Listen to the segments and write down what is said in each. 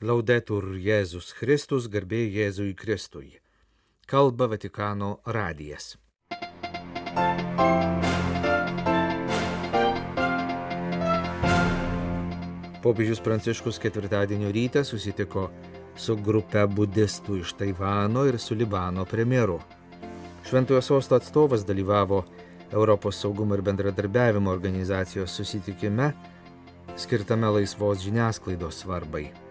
Laudetur Jėzus Kristus, garbė Jėzui Kristui. Kalba Vatikano radijas. Popiežius Pranciškus ketvirtadienio rytą susitiko su grupe budistų iš Taivano ir su Libano premjeru. Šventojo sosto atstovas dalyvavo Europos saugumo ir bendradarbiavimo organizacijos susitikime skirtame laisvos žiniasklaidos svarbai.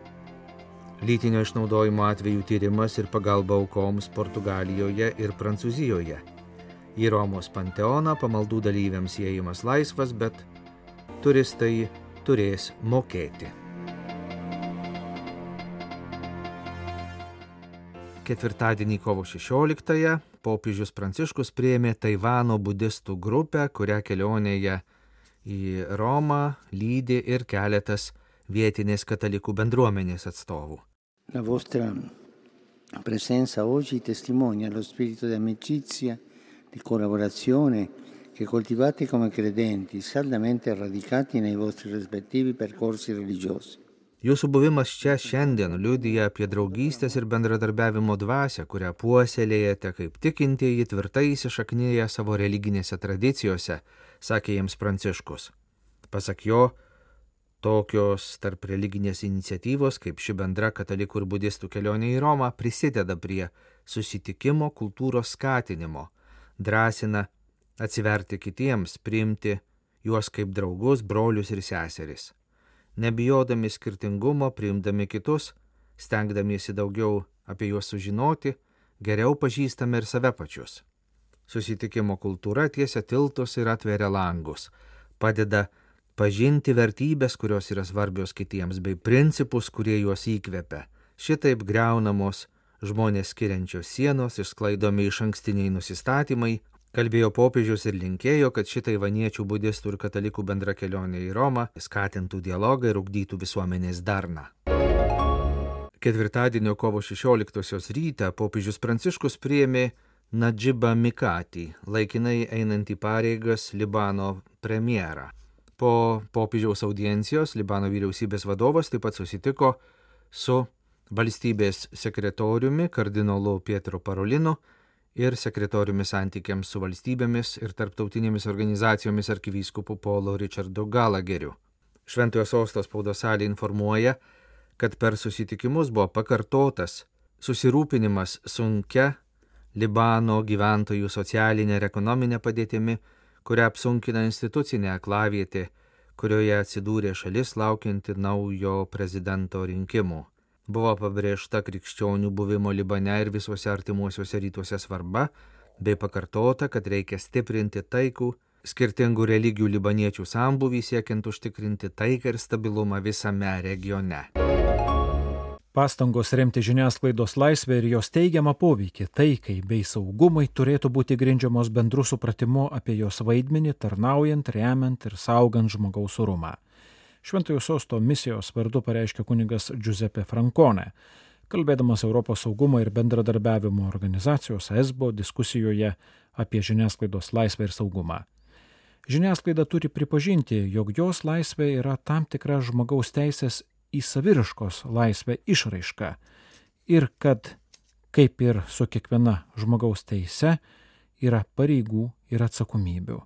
Lytinio išnaudojimo atvejų tyrimas ir pagalba aukoms Portugalijoje ir Prancūzijoje. Į Romos panteoną pamaldų dalyviams įėjimas laisvas, bet turistai turės mokėti. Ketvirtadienį kovo 16-ąją popiežius Pranciškus prieėmė Taivano budistų grupę, kurią kelionėje į Romą lydi ir keletas vietinės katalikų bendruomenės atstovų. La vostra presenza oggi testimonia lo spirito di amicizia, di collaborazione che coltivate come credenti, saldamente radicati nei vostri rispettivi percorsi religiosi. Jūsų buvimas čia šiandien liudyja apie draugystės ir bendradarbiavimo dvasę, kurią puoselėjate kaip tikintieji tvirtai įsišaknyje savo religinėse tradicijose, sakė jiems Pranciškus. Pasak jo, tokios tarp religinės iniciatyvos kaip ši bendra katalikų ir budistų kelionė į Romą prisideda prie susitikimo kultūros skatinimo, drąsina atsiverti kitiems, priimti juos kaip draugus, brolius ir seseris nebijodami skirtingumo, priimdami kitus, stengdamiesi daugiau apie juos sužinoti, geriau pažįstame ir save pačius. Susitikimo kultūra tiesia tiltus ir atveria langus, padeda pažinti vertybės, kurios yra svarbios kitiems, bei principus, kurie juos įkvepia. Šitaip greunamos žmonės skiriančios sienos, išsklaidomi iš ankstiniai nusistatymai, Kalbėjo popiežius ir linkėjo, kad šitai vaniečių budistų ir katalikų bendra kelionė į Romą skatintų dialogą ir ugdytų visuomenės darną. Ketvirtadienio kovo 16 rytą popiežius Pranciškus priėmė Nadžibą Mikatį, laikinai einantį pareigas Libano premjerą. Po popiežiaus audiencijos Libano vyriausybės vadovas taip pat susitiko su valstybės sekretoriumi kardinolu Pietro Parolinu ir sekretoriumi santykiams su valstybėmis ir tarptautinėmis organizacijomis arkivyskupu Polo Richardu Galageriu. Šventojo sostos spaudos salė informuoja, kad per susitikimus buvo pakartotas susirūpinimas sunkia Libano gyventojų socialinė ir ekonominė padėtimi, kurią apsunkina institucinė aklavietė, kurioje atsidūrė šalis laukianti naujo prezidento rinkimų buvo pabrėžta krikščionių buvimo Libane ir visuose artimuosiuose rytuose svarba, bei pakartota, kad reikia stiprinti taikų, skirtingų religijų libaniečių sambuvį siekiant užtikrinti taiką ir stabilumą visame regione. Pastangos remti žiniasklaidos laisvę ir jos teigiamą poveikį taikai bei saugumui turėtų būti grindžiamos bendru supratimu apie jos vaidmenį, tarnaujant, remiant ir saugant žmogaus orumą. Šventojo sosto misijos vardu pareiškė kunigas Giuseppe Francone, kalbėdamas Europos saugumo ir bendradarbiavimo organizacijos ESBO diskusijoje apie žiniasklaidos laisvę ir saugumą. Žiniasklaida turi pripažinti, jog jos laisvė yra tam tikra žmogaus teisės į saviriškos laisvę išraiška ir kad, kaip ir su kiekviena žmogaus teise, yra pareigų ir atsakomybių,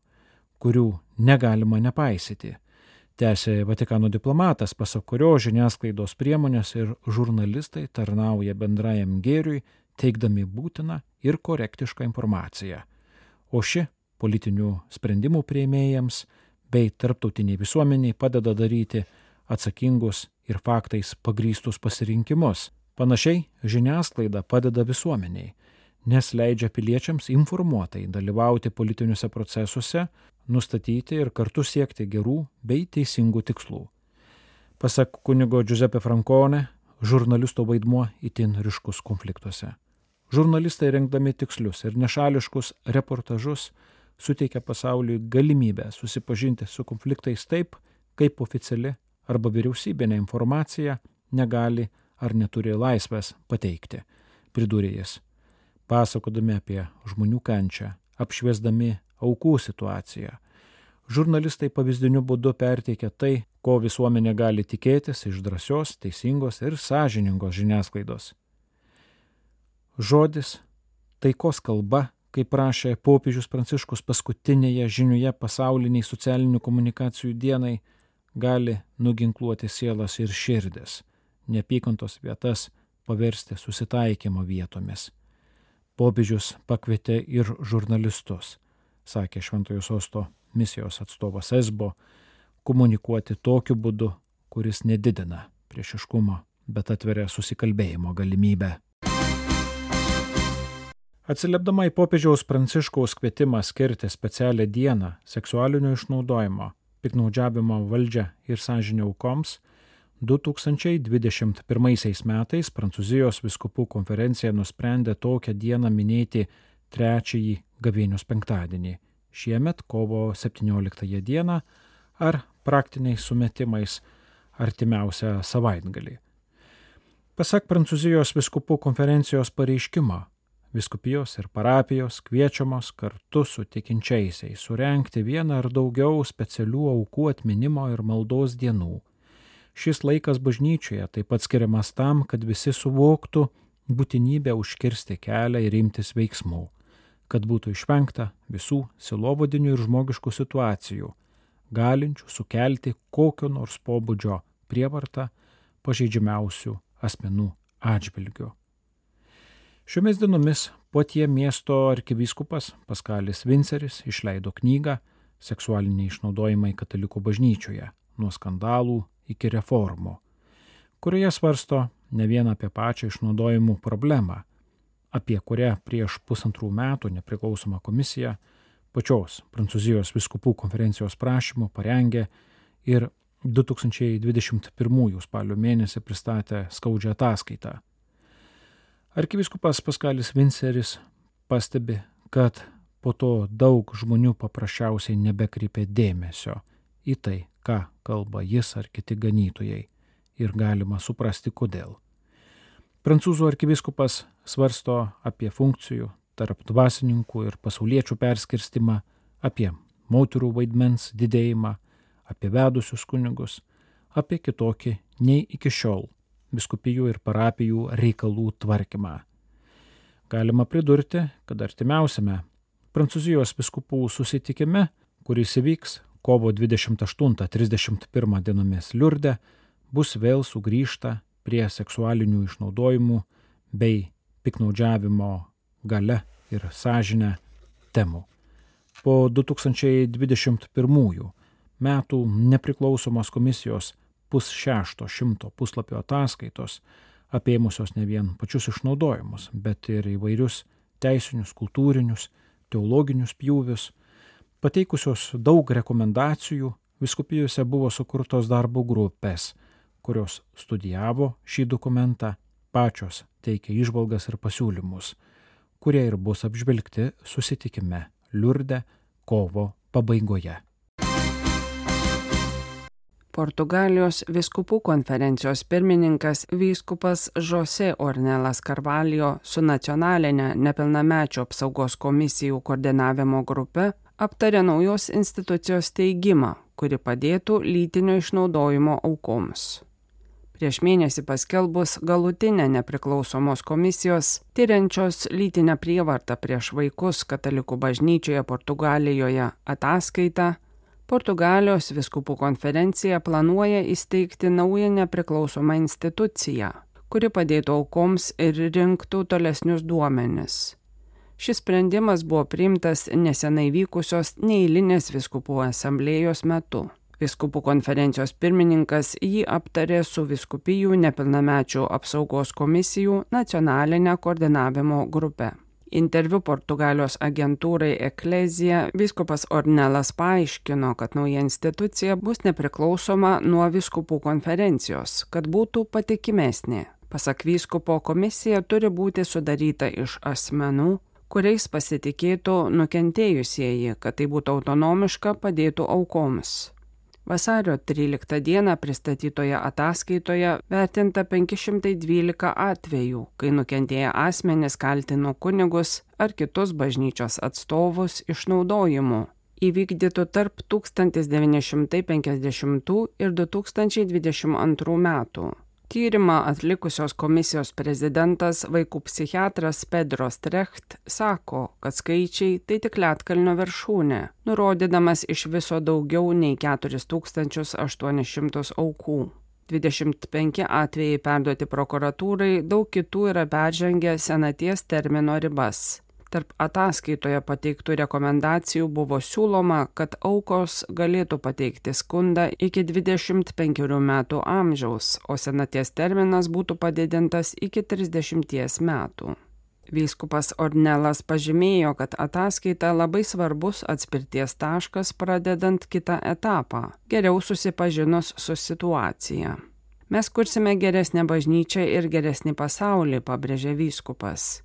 kurių negalima nepaisyti Tęsė Vatikano diplomatas, pasak kurio žiniasklaidos priemonės ir žurnalistai tarnauja bendrajam gėriui, teikdami būtiną ir korektišką informaciją. O ši politinių sprendimų prieimėjams bei tarptautiniai visuomeniai padeda daryti atsakingus ir faktais pagrystus pasirinkimus. Panašiai žiniasklaida padeda visuomeniai, nes leidžia piliečiams informuotai dalyvauti politiniuose procesuose, nustatyti ir kartu siekti gerų bei teisingų tikslų. Pasak kunigo Giuseppe Francone, žurnalisto vaidmuo itin ryškus konfliktuose. Žurnalistai rengdami tikslius ir nešališkus reportažus suteikia pasauliui galimybę susipažinti su konfliktais taip, kaip oficiali arba vyriausybinė informacija negali ar neturi laisvės pateikti, pridūrė jis pasakodami apie žmonių kančią, apšviesdami aukų situaciją. Žurnalistai pavyzdiniu būdu perteikia tai, ko visuomenė gali tikėtis iš drąsios, teisingos ir sąžiningos žiniasklaidos. Žodis, taikos kalba, kaip prašė popiežius Pranciškus paskutinėje žiniuje pasauliniai socialinių komunikacijų dienai, gali nuginkluoti sielas ir širdis, neapykantos vietas paversti susitaikymo vietomis. Popiežius pakvietė ir žurnalistus, sakė Šventojo Sosto misijos atstovas Esbo, komunikuoti tokiu būdu, kuris nedidina priešiškumo, bet atveria susikalbėjimo galimybę. Atsiliepdama į popiežiaus pranciškaus kvietimą skirti specialią dieną seksualinio išnaudojimo, piknaudžiavimo valdžia ir sąžinė aukoms, 2021 metais Prancūzijos viskupų konferencija nusprendė tokią dieną minėti trečiąjį gavėnius penktadienį. Šiemet kovo 17 dieną ar praktiniais sumetimais artimiausią savaitgalį. Pasak Prancūzijos viskupų konferencijos pareiškimo, viskupijos ir parapijos kviečiamos kartu su tikinčiaisiais surenkti vieną ar daugiau specialių aukų atminimo ir maldos dienų Šis laikas bažnyčioje taip pat skiriamas tam, kad visi suvoktų būtinybę užkirsti kelią ir imtis veiksmų, kad būtų išvengta visų silovadinių ir žmogiškų situacijų, galinčių sukelti kokio nors pobūdžio prievartą pažeidžiamiausių asmenų atžvilgiu. Šiomis dienomis Potie miesto arkivyskupas Paskalis Vinceris išleido knygą Seksualiniai išnaudojimai katalikų bažnyčioje - nuo skandalų iki reformų, kurioje svarsto ne vien apie pačią išnaudojimų problemą, apie kurią prieš pusantrų metų nepriklausoma komisija pačios Prancūzijos viskupų konferencijos prašymų parengė ir 2021 spalio mėnesį pristatė skaudžią ataskaitą. Arkiviskupas Paskalis Vinceris pastebi, kad po to daug žmonių paprasčiausiai nebekreipė dėmesio į tai, ką kalba jis ar kiti ganytojai ir galima suprasti kodėl. Prancūzų arkivyskupas svarsto apie funkcijų tarp dvasininkų ir pasauliečių perskirstimą, apie moterų vaidmens didėjimą, apie vedusius kunigus, apie kitokį nei iki šiol biskupijų ir parapijų reikalų tvarkymą. Galima pridurti, kad artimiausiame Prancūzijos biskupų susitikime, kuris įvyks kovo 28-31 dienomis Liurde bus vėl sugrįžta prie seksualinių išnaudojimų bei piknaudžiavimo gale ir sąžinę temų. Po 2021 metų nepriklausomos komisijos pusšešto šimto puslapio ataskaitos apėmusios ne vien pačius išnaudojimus, bet ir įvairius teisinius, kultūrinius, teologinius pjūvius, Pateikusios daug rekomendacijų, viskupijose buvo sukurtos darbo grupės, kurios studijavo šį dokumentą, pačios teikė išvalgas ir pasiūlymus, kurie ir bus apžvelgti susitikime Liurde kovo pabaigoje. Portugalijos viskupų konferencijos pirmininkas vyskupas Jose Ornelas Karvalijo su nacionalinė nepilnamečio apsaugos komisijų koordinavimo grupe aptarė naujos institucijos steigimą, kuri padėtų lytinio išnaudojimo aukoms. Prieš mėnesį paskelbus galutinę nepriklausomos komisijos tyriančios lytinę prievartą prieš vaikus katalikų bažnyčioje Portugalijoje ataskaitą, Portugalijos viskupų konferencija planuoja įsteigti naują nepriklausomą instituciją, kuri padėtų aukoms ir rinktų tolesnius duomenis Šis sprendimas buvo priimtas nesenai vykusios neįlinės viskupų asamblėjos metu. Viskupų konferencijos pirmininkas jį aptarė su viskupijų nepilnamečių apsaugos komisijų nacionalinė koordinavimo grupe. Interviu Portugalijos agentūrai Eklezija viskupas Ornelas paaiškino, kad nauja institucija bus nepriklausoma nuo viskupų konferencijos, kad būtų patikimesnė. Pasak vyskupo komisija turi būti sudaryta iš asmenų, kuriais pasitikėtų nukentėjusieji, kad tai būtų autonomiška, padėtų aukoms. Vasario 13 dieną pristatytoje ataskaitoje vertinta 512 atvejų, kai nukentėję asmenys kaltino kunigus ar kitus bažnyčios atstovus išnaudojimu. įvykdytų tarp 1950 ir 2022 metų. Tyrimą atlikusios komisijos prezidentas vaikų psichiatras Pedro Strecht sako, kad skaičiai tai tik Lietkalnio viršūnė, nurodydamas iš viso daugiau nei 4800 aukų. 25 atvejai perduoti prokuratūrai, daug kitų yra peržengę senaties termino ribas. Tarp ataskaitoje pateiktų rekomendacijų buvo siūloma, kad aukos galėtų pateikti skundą iki 25 metų amžiaus, o senaties terminas būtų padidintas iki 30 metų. Vyskupas Ornelas pažymėjo, kad ataskaita labai svarbus atspirties taškas pradedant kitą etapą, geriau susipažinus su situacija. Mes kursime geresnę bažnyčią ir geresnį pasaulį, pabrėžė vyskupas.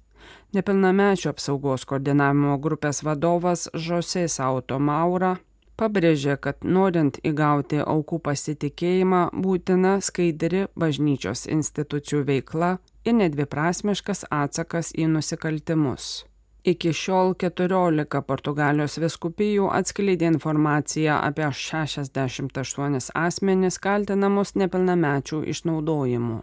Nepilnamečių apsaugos koordinavimo grupės vadovas Žosė Sauto Maura pabrėžė, kad norint įgauti aukų pasitikėjimą būtina skaidri bažnyčios institucijų veikla ir nedviprasmiškas atsakas į nusikaltimus. Iki šiol 14 Portugalijos viskupijų atskleidė informaciją apie 68 asmenis kaltinamus nepilnamečių išnaudojimu.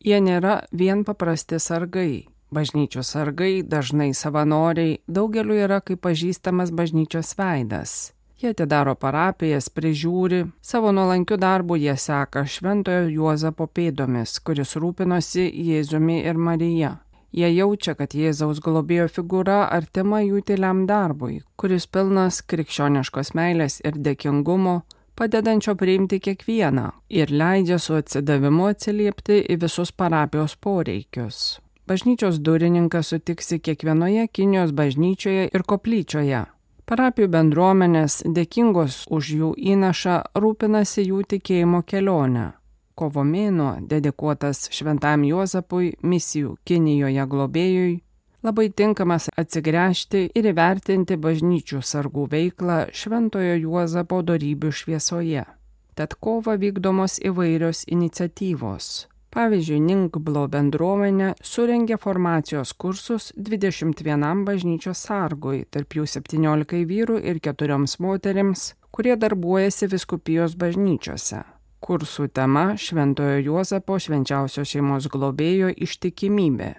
Jie nėra vien paprasti sargai. Bažnyčios sargai, dažnai savanoriai, daugeliu yra kaip pažįstamas bažnyčios veidas. Jie atidaro parapijas, prižiūri, savo nuolankiu darbu jie seka Šventojo Juozapo pėdomis, kuris rūpinosi Jėzumi ir Marija. Jie jaučia, kad Jėzaus globėjo figūra artima jų tyliam darbui, kuris pilnas krikščioniškos meilės ir dėkingumo, padedančio priimti kiekvieną ir leidžia su atsidavimu atsiliepti į visus parapijos poreikius. Bažnyčios durininkas sutiksi kiekvienoje Kinijos bažnyčioje ir koplyčioje. Parapijų bendruomenės, dėkingos už jų įnašą, rūpinasi jų tikėjimo kelionę. Kovo mėnuo, dedikuotas Šventam Juozapui, misijų Kinijoje globėjui, labai tinkamas atsigręžti ir įvertinti bažnyčių sargų veiklą Šventojo Juozapo darybių šviesoje. Tad kova vykdomos įvairios iniciatyvos. Pavyzdžiui, Ninkblo bendruomenė surengė formacijos kursus 21 bažnyčios sargui, tarp jų 17 vyrų ir 4 moterims, kurie darbuojasi viskupijos bažnyčiose. Kursų tema Šventojo Juozapo švenčiausios šeimos globėjo ištikimybė.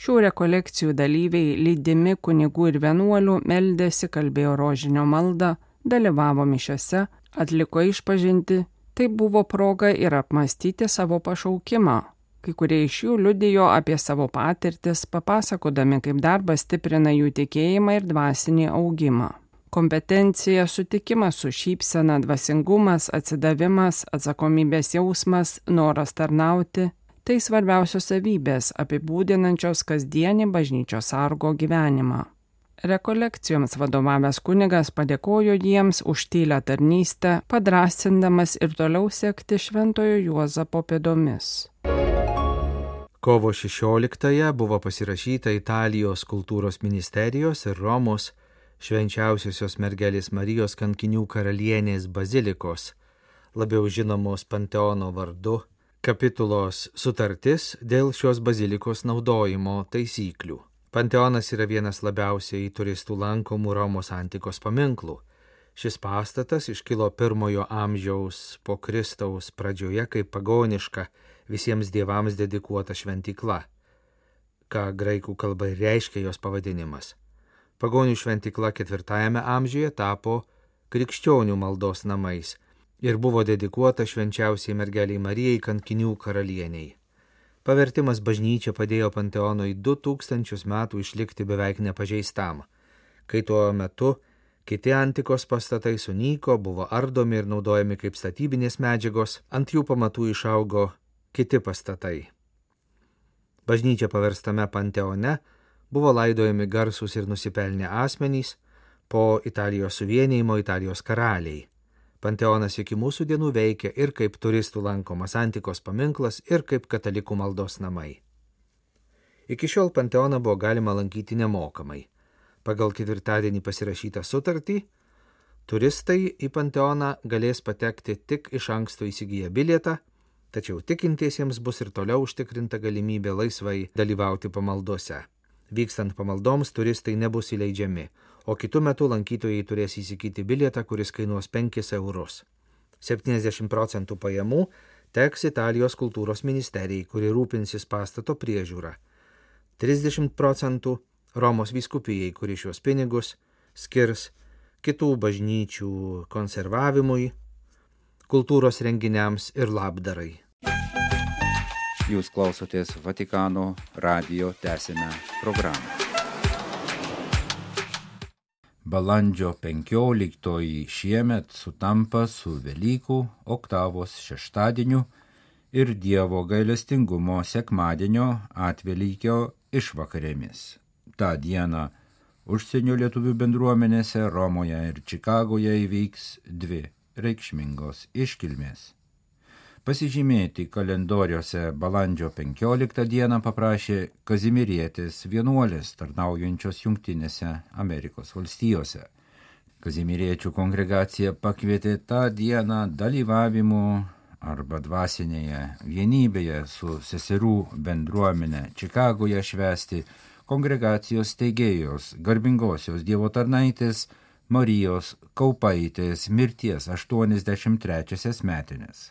Šių rekolekcijų dalyviai, lydimi kunigų ir vienuolių, meldėsi, kalbėjo rožinio maldą, dalyvavo mišiose, atliko išpažinti, tai buvo proga ir apmastyti savo pašaukimą. Kai kurie iš jų liudijo apie savo patirtis, papasakodami, kaip darbas stiprina jų tikėjimą ir dvasinį augimą. Kompetencija, sutikimas su šypsena, dvasingumas, atsidavimas, atsakomybės jausmas, noras tarnauti Tai svarbiausios savybės apibūdinančios kasdienį bažnyčios sargo gyvenimą. Rekolekcijoms vadovavęs kunigas padėkojo jiems už tylę tarnystę, padrasindamas ir toliau sekti Šventojo Juozapo pėdomis. Kovo 16-ąją buvo pasirašyta Italijos kultūros ministerijos ir Romos švenčiausiosios mergelės Marijos kankinių karalienės bazilikos, labiau žinomos Panteono vardu, kapitulos sutartis dėl šios bazilikos naudojimo taisyklių. Panteonas yra vienas labiausiai turistų lankomų Romos antikos paminklų. Šis pastatas iškilo pirmojo amžiaus po Kristaus pradžioje kaip pagoniška visiems dievams dedikuota šventykla, ką graikų kalba reiškia jos pavadinimas. Pagonių šventykla ketvirtajame amžiuje tapo krikščionių maldos namais ir buvo dedikuota švenčiausiai mergeliai Marijai kankinių karalieniai. Pavertimas bažnyčia padėjo Panteonui 2000 metų išlikti beveik nepažeistam, kai tuo metu kiti antikos pastatai sunyko, buvo ardomi ir naudojami kaip statybinės medžiagos, ant jų pamatų išaugo kiti pastatai. Bažnyčia paverstame Panteone buvo laidojami garsus ir nusipelnę asmenys, po Italijos suvienijimo Italijos karaliai. Panteonas iki mūsų dienų veikia ir kaip turistų lankomas antikos paminklas, ir kaip katalikų maldos namai. Iki šiol Panteoną buvo galima lankyti nemokamai. Pagal ketvirtadienį pasirašytą sutartį, turistai į Panteoną galės patekti tik iš anksto įsigiję bilietą, tačiau tikintiesiems bus ir toliau užtikrinta galimybė laisvai dalyvauti pamaldose. Vykstant pamaldoms turistai nebus įleidžiami, o kitu metu lankytojai turės įsigyti bilietą, kuris kainuos 5 eurus. 70 procentų pajamų teks Italijos kultūros ministerijai, kuri rūpinsis pastato priežiūrą. 30 procentų Romos vyskupijai, kuri šios pinigus skirs kitų bažnyčių konservavimui, kultūros renginiams ir labdarai. Jūs klausotės Vatikano radio tęsinę programą. Balandžio 15 šiemet sutampa su Velykų oktavos šeštadieniu ir Dievo gailestingumo sekmadienio atvelykio išvakarėmis. Ta diena užsienio lietuvių bendruomenėse Romoje ir Čikagoje įvyks dvi reikšmingos iškilmės pasižymėti kalendoriuose balandžio 15 dieną paprašė Kazimirietis vienuolės tarnaujančios Junktinėse Amerikos valstijose. Kazimiriečių kongregacija pakvietė tą dieną dalyvavimu arba dvasinėje vienybėje su seserų bendruomenė Čikagoje švesti kongregacijos teigėjos garbingosios Dievo tarnaitės Marijos Kaupaitės mirties 83 metinės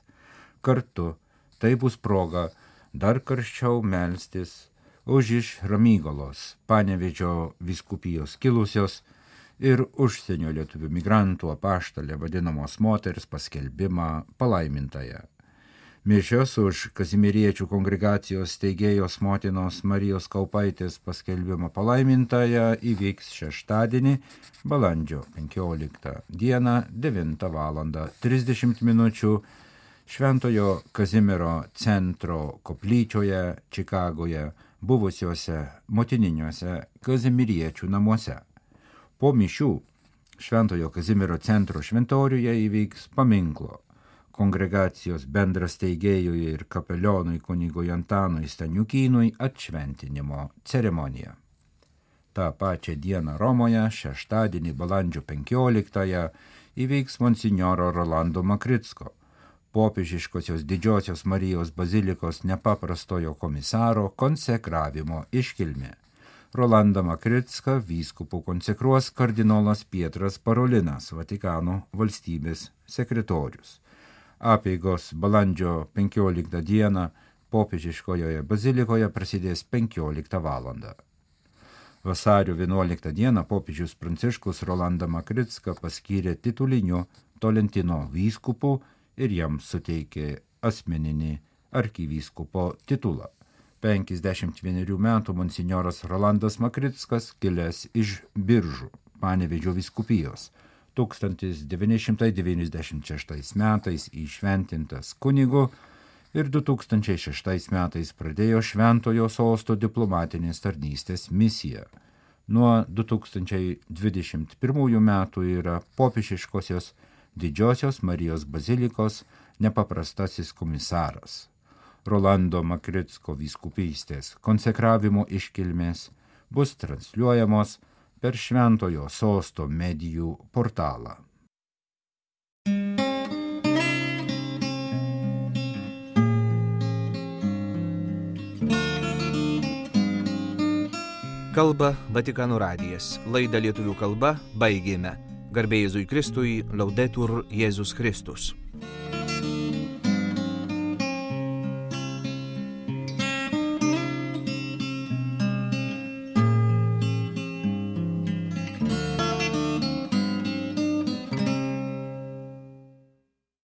kartu tai bus proga dar karščiau melstis už iš Ramygalos, Panevežio viskupijos kilusios ir užsienio lietuvių migrantų apaštalė vadinamos moters paskelbimą palaimintąją. Mišios už Kazimiriečių kongregacijos steigėjos motinos Marijos Kaupaitės paskelbimą palaimintąją įvyks šeštadienį, balandžio 15 dieną 9 val. 30 min. Šventojo Kazimiero centro koplyčioje Čikagoje buvusiuose motininiuose Kazimiriečių namuose. Po mišių Šventojo Kazimiero centro šventoriuje įvyks paminklo kongregacijos bendras teigėjui ir kapelionui kunigui Antanui Staniukynui atšventinimo ceremonija. Ta pačia diena Romoje, šeštadienį balandžio 15-ąją, įvyks monsinjoro Rolando Makritsko popiežiškosios didžiosios Marijos bazilikos nepaprastojo komisaro konsekravimo iškilmė. Rolandą Makritską vyskupų konsekruos kardinolas Pietras Parolinas, Vatikano valstybės sekretorius. Apeigos balandžio 15 dieną popiežiškojoje bazilikoje prasidės 15 val. Vasario 11 dieną popiežius Pranciškus Rolandą Makritską paskyrė tituliniu Tolentino vyskupu ir jam suteikė asmeninį arkivyskupo titulą. 51 metų monsinjoras Rolandas Makritskas kilęs iš Biržų, Panevedžio viskupijos. 1996 metais įšventintas kunigu ir 2006 metais pradėjo Šventojo sosto diplomatinės tarnystės misiją. Nuo 2021 metų yra popiežiškosios Didžiosios Marijos bazilikos nepaprastasis komisaras. Rolando Makritsko vyskupystės konsekravimo iškilmės bus transliuojamos per Šventojo sosto medijų portalą. Kalba Vatikano radijas. Laidą lietuvių kalba baigėme. Garbė Jėzui Kristui, laudetur Jėzus Kristus.